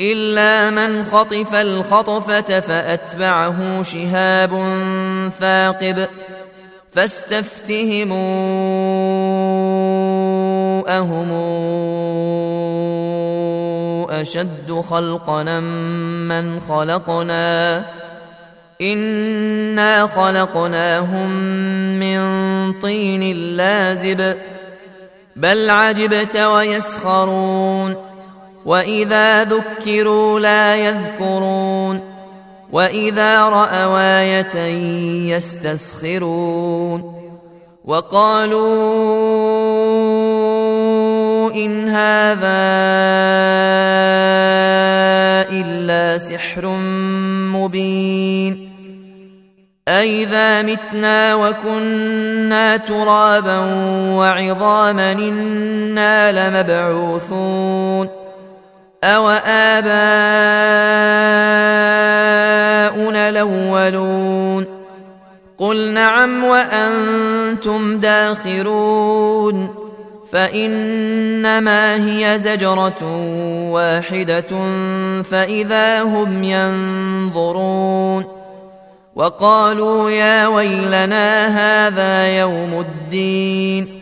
إلا من خطف الخطفة فأتبعه شهاب ثاقب فاستفتهموا اهم أشد خلقنا من خلقنا إنا خلقناهم من طين لازب بل عجبت ويسخرون واذا ذكروا لا يذكرون واذا راوا إيه يستسخرون وقالوا ان هذا الا سحر مبين أإذا متنا وكنا ترابا وعظاما إنا لمبعوثون أو آباؤنا الأولون قل نعم وأنتم داخرون فإنما هي زجرة واحدة فإذا هم ينظرون وقالوا يا ويلنا هذا يوم الدين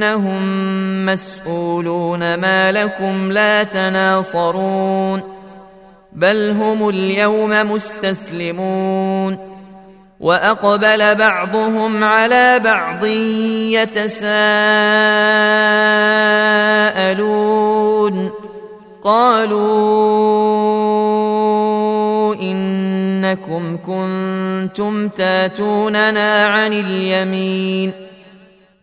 إنهم مسؤولون ما لكم لا تناصرون بل هم اليوم مستسلمون وأقبل بعضهم على بعض يتساءلون قالوا إنكم كنتم تاتوننا عن اليمين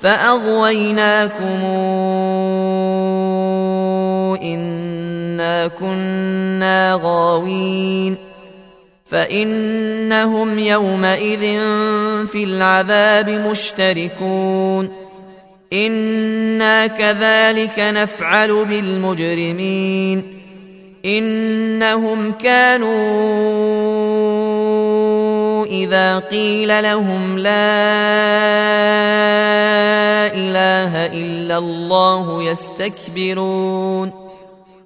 فاغويناكم انا كنا غاوين فانهم يومئذ في العذاب مشتركون أنا كذلك نفعل بالمجرمين انهم كانوا اذا قيل لهم لا إله إلا الله يستكبرون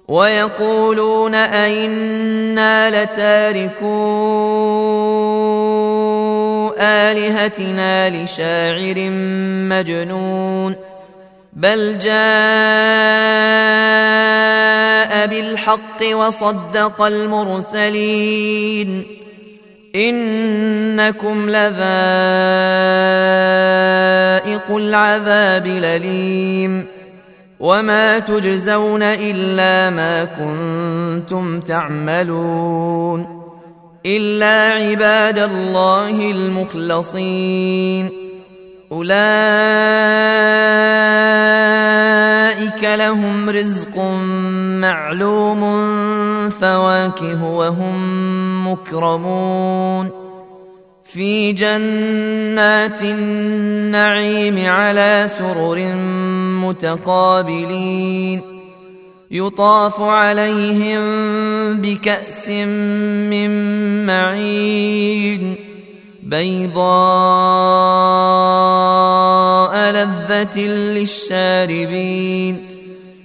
ويقولون أئنا لتاركو آلهتنا لشاعر مجنون بل جاء بالحق وصدق المرسلين إنكم لذائق العذاب الأليم. وما تجزون إلا ما كنتم تعملون. إلا عباد الله المخلصين. أولئك لهم رزق معلوم فواكه وهم مكرمون في جنات النعيم على سرر متقابلين يطاف عليهم بكأس من معين بيضاء لذة للشاربين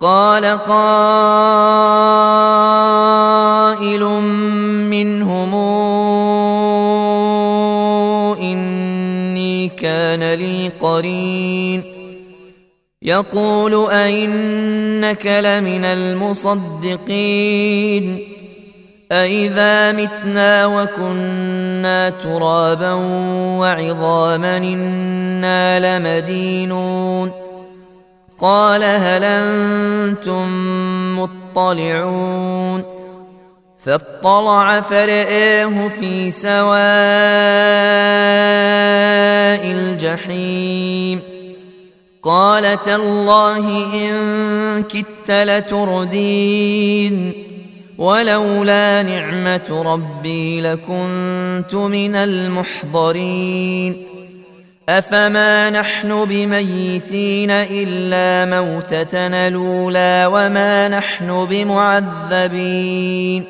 قال قائل منهم إني كان لي قرين. يقول أئنك لمن المصدقين. أئذا متنا وكنا ترابا وعظاما إنا لمدينون. قال هل أنتم مطلعون فاطلع فرآه في سواء الجحيم قال تالله إن كدت لتردين ولولا نعمة ربي لكنت من المحضرين أفما نحن بميتين إلا موتتنا الأولى وما نحن بمعذبين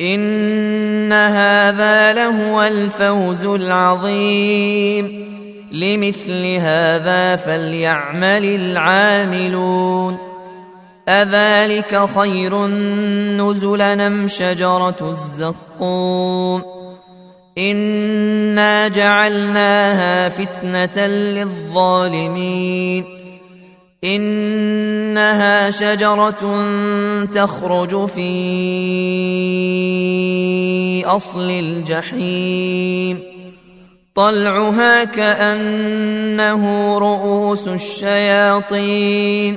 إن هذا لهو الفوز العظيم لمثل هذا فليعمل العاملون أذلك خير نزلا نم شجرة الزقوم إنا جعلناها فتنة للظالمين. إنها شجرة تخرج في أصل الجحيم. طلعها كأنه رؤوس الشياطين.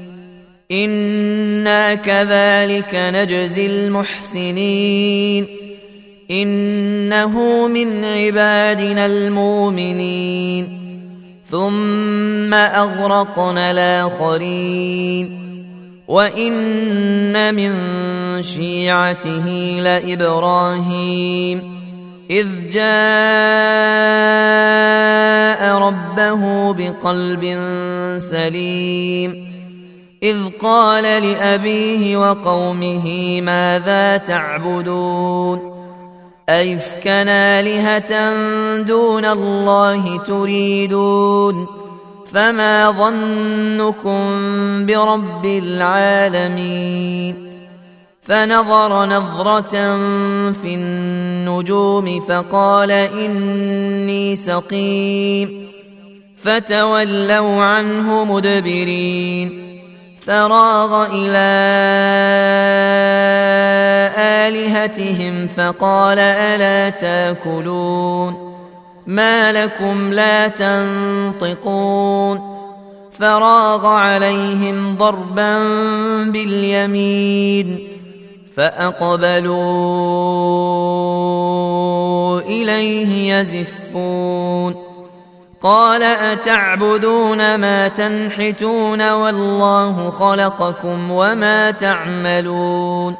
أنا كذلك نجزي المحسنين انه من عبادنا المؤمنين ثم اغرقنا الاخرين وان من شيعته لابراهيم إذ جاء ربه بقلب سليم إذ قال لأبيه وقومه ماذا تعبدون؟ أيفكنا آلهة دون الله تريدون؟ فما ظنكم برب العالمين؟ فنظر نظرة في النجوم فقال إني سقيم. فتولوا عنه مدبرين. فراغ إلى آلهتهم فقال ألا تأكلون؟ ما لكم لا تنطقون؟ فراغ عليهم ضربا باليمين فأقبلوا إليه يزفون. قال أتعبدون ما تنحتون والله خلقكم وما تعملون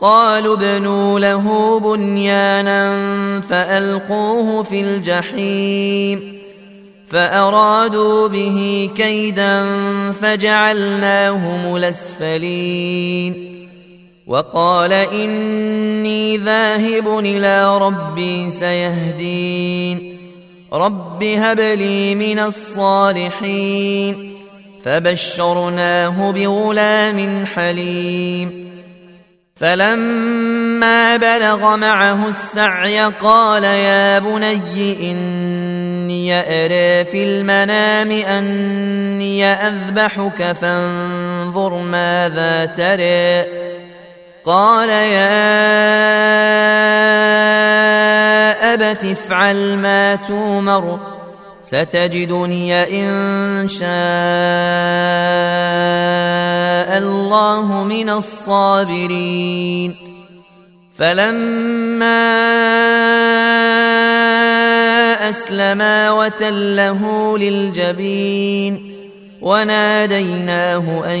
قالوا ابنوا له بنيانا فألقوه في الجحيم فأرادوا به كيدا فجعلناهم الأسفلين وقال إني ذاهب إلى ربي سيهدين رب هب لي من الصالحين فبشرناه بغلام حليم فلما بلغ معه السعي قال يا بني إني أرى في المنام أني أذبحك فانظر ماذا ترى قال يا أبت افعل ما تومر ستجدني إن شاء الله من الصابرين. فلما أسلما وتله للجبين وناديناه أن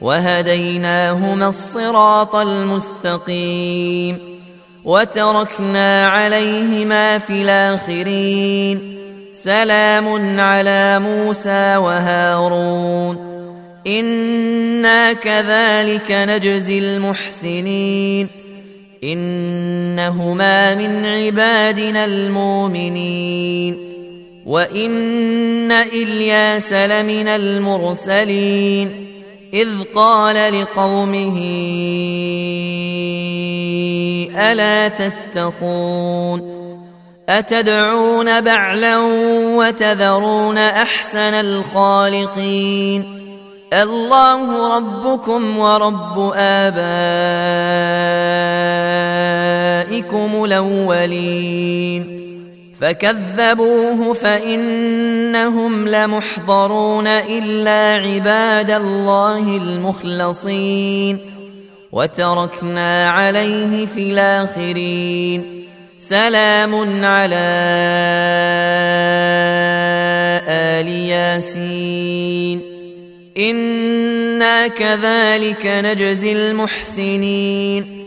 وهديناهما الصراط المستقيم وتركنا عليهما في الآخرين. سلام على موسى وهارون. إنا كذلك نجزي المحسنين. إنهما من عبادنا المؤمنين. وإن إلياس لمن المرسلين. إذ قال لقومه ألا تتقون؟ أتدعون بعلا وتذرون أحسن الخالقين؟ الله ربكم ورب آبائكم الأولين. فكذبوه فإنهم لمحضرون إلا عباد الله المخلصين وتركنا عليه في الآخرين سلام على آل ياسين إنا كذلك نجزي المحسنين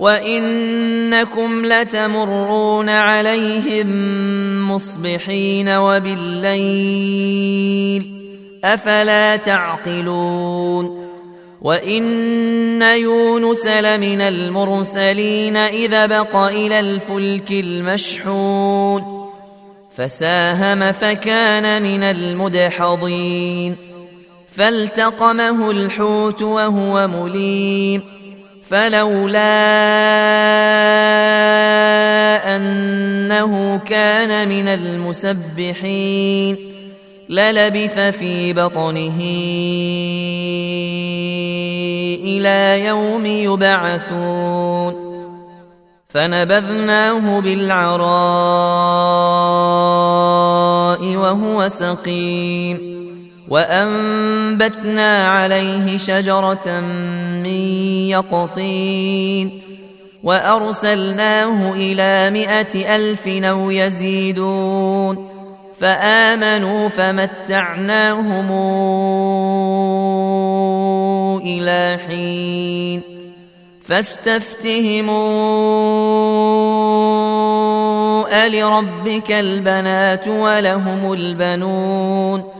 وانكم لتمرون عليهم مصبحين وبالليل افلا تعقلون وان يونس لمن المرسلين اذا بق إلى الفلك المشحون فساهم فكان من المدحضين فالتقمه الحوت وهو مليم فلولا أنه كان من المسبحين للبث في بطنه إلى يوم يبعثون فنبذناه بالعراء وهو سقيم وأنبتنا عليه شجرة من يقطين وأرسلناه إلى مائه ألف أو يزيدون فآمنوا فمتعناهم إلى حين فاستفتهموا ألربك البنات ولهم البنون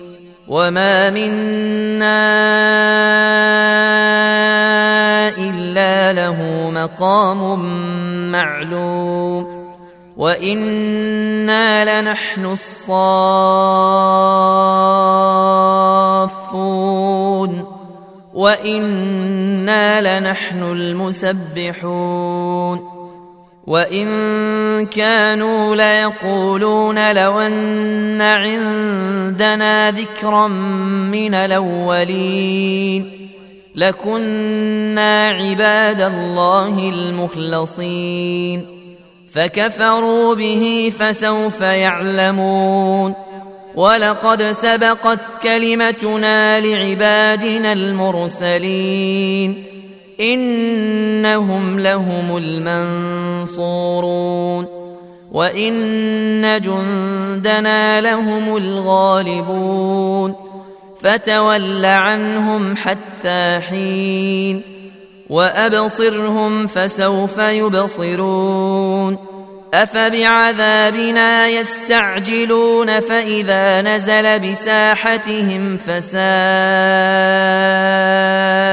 وما منا الا له مقام معلوم وأنا لنحن الصافون وأنا لنحن المسبحون وان كانوا ليقولون لو ان عندنا ذكرا من الاولين لكنا عباد الله المخلصين فكفروا به فسوف يعلمون ولقد سبقت كلمتنا لعبادنا المرسلين إنهم لهم المنصورون وإن جندنا لهم الغالبون فتول عنهم حتى حين وأبصرهم فسوف يبصرون أفبعذابنا يستعجلون فإذا نزل بساحتهم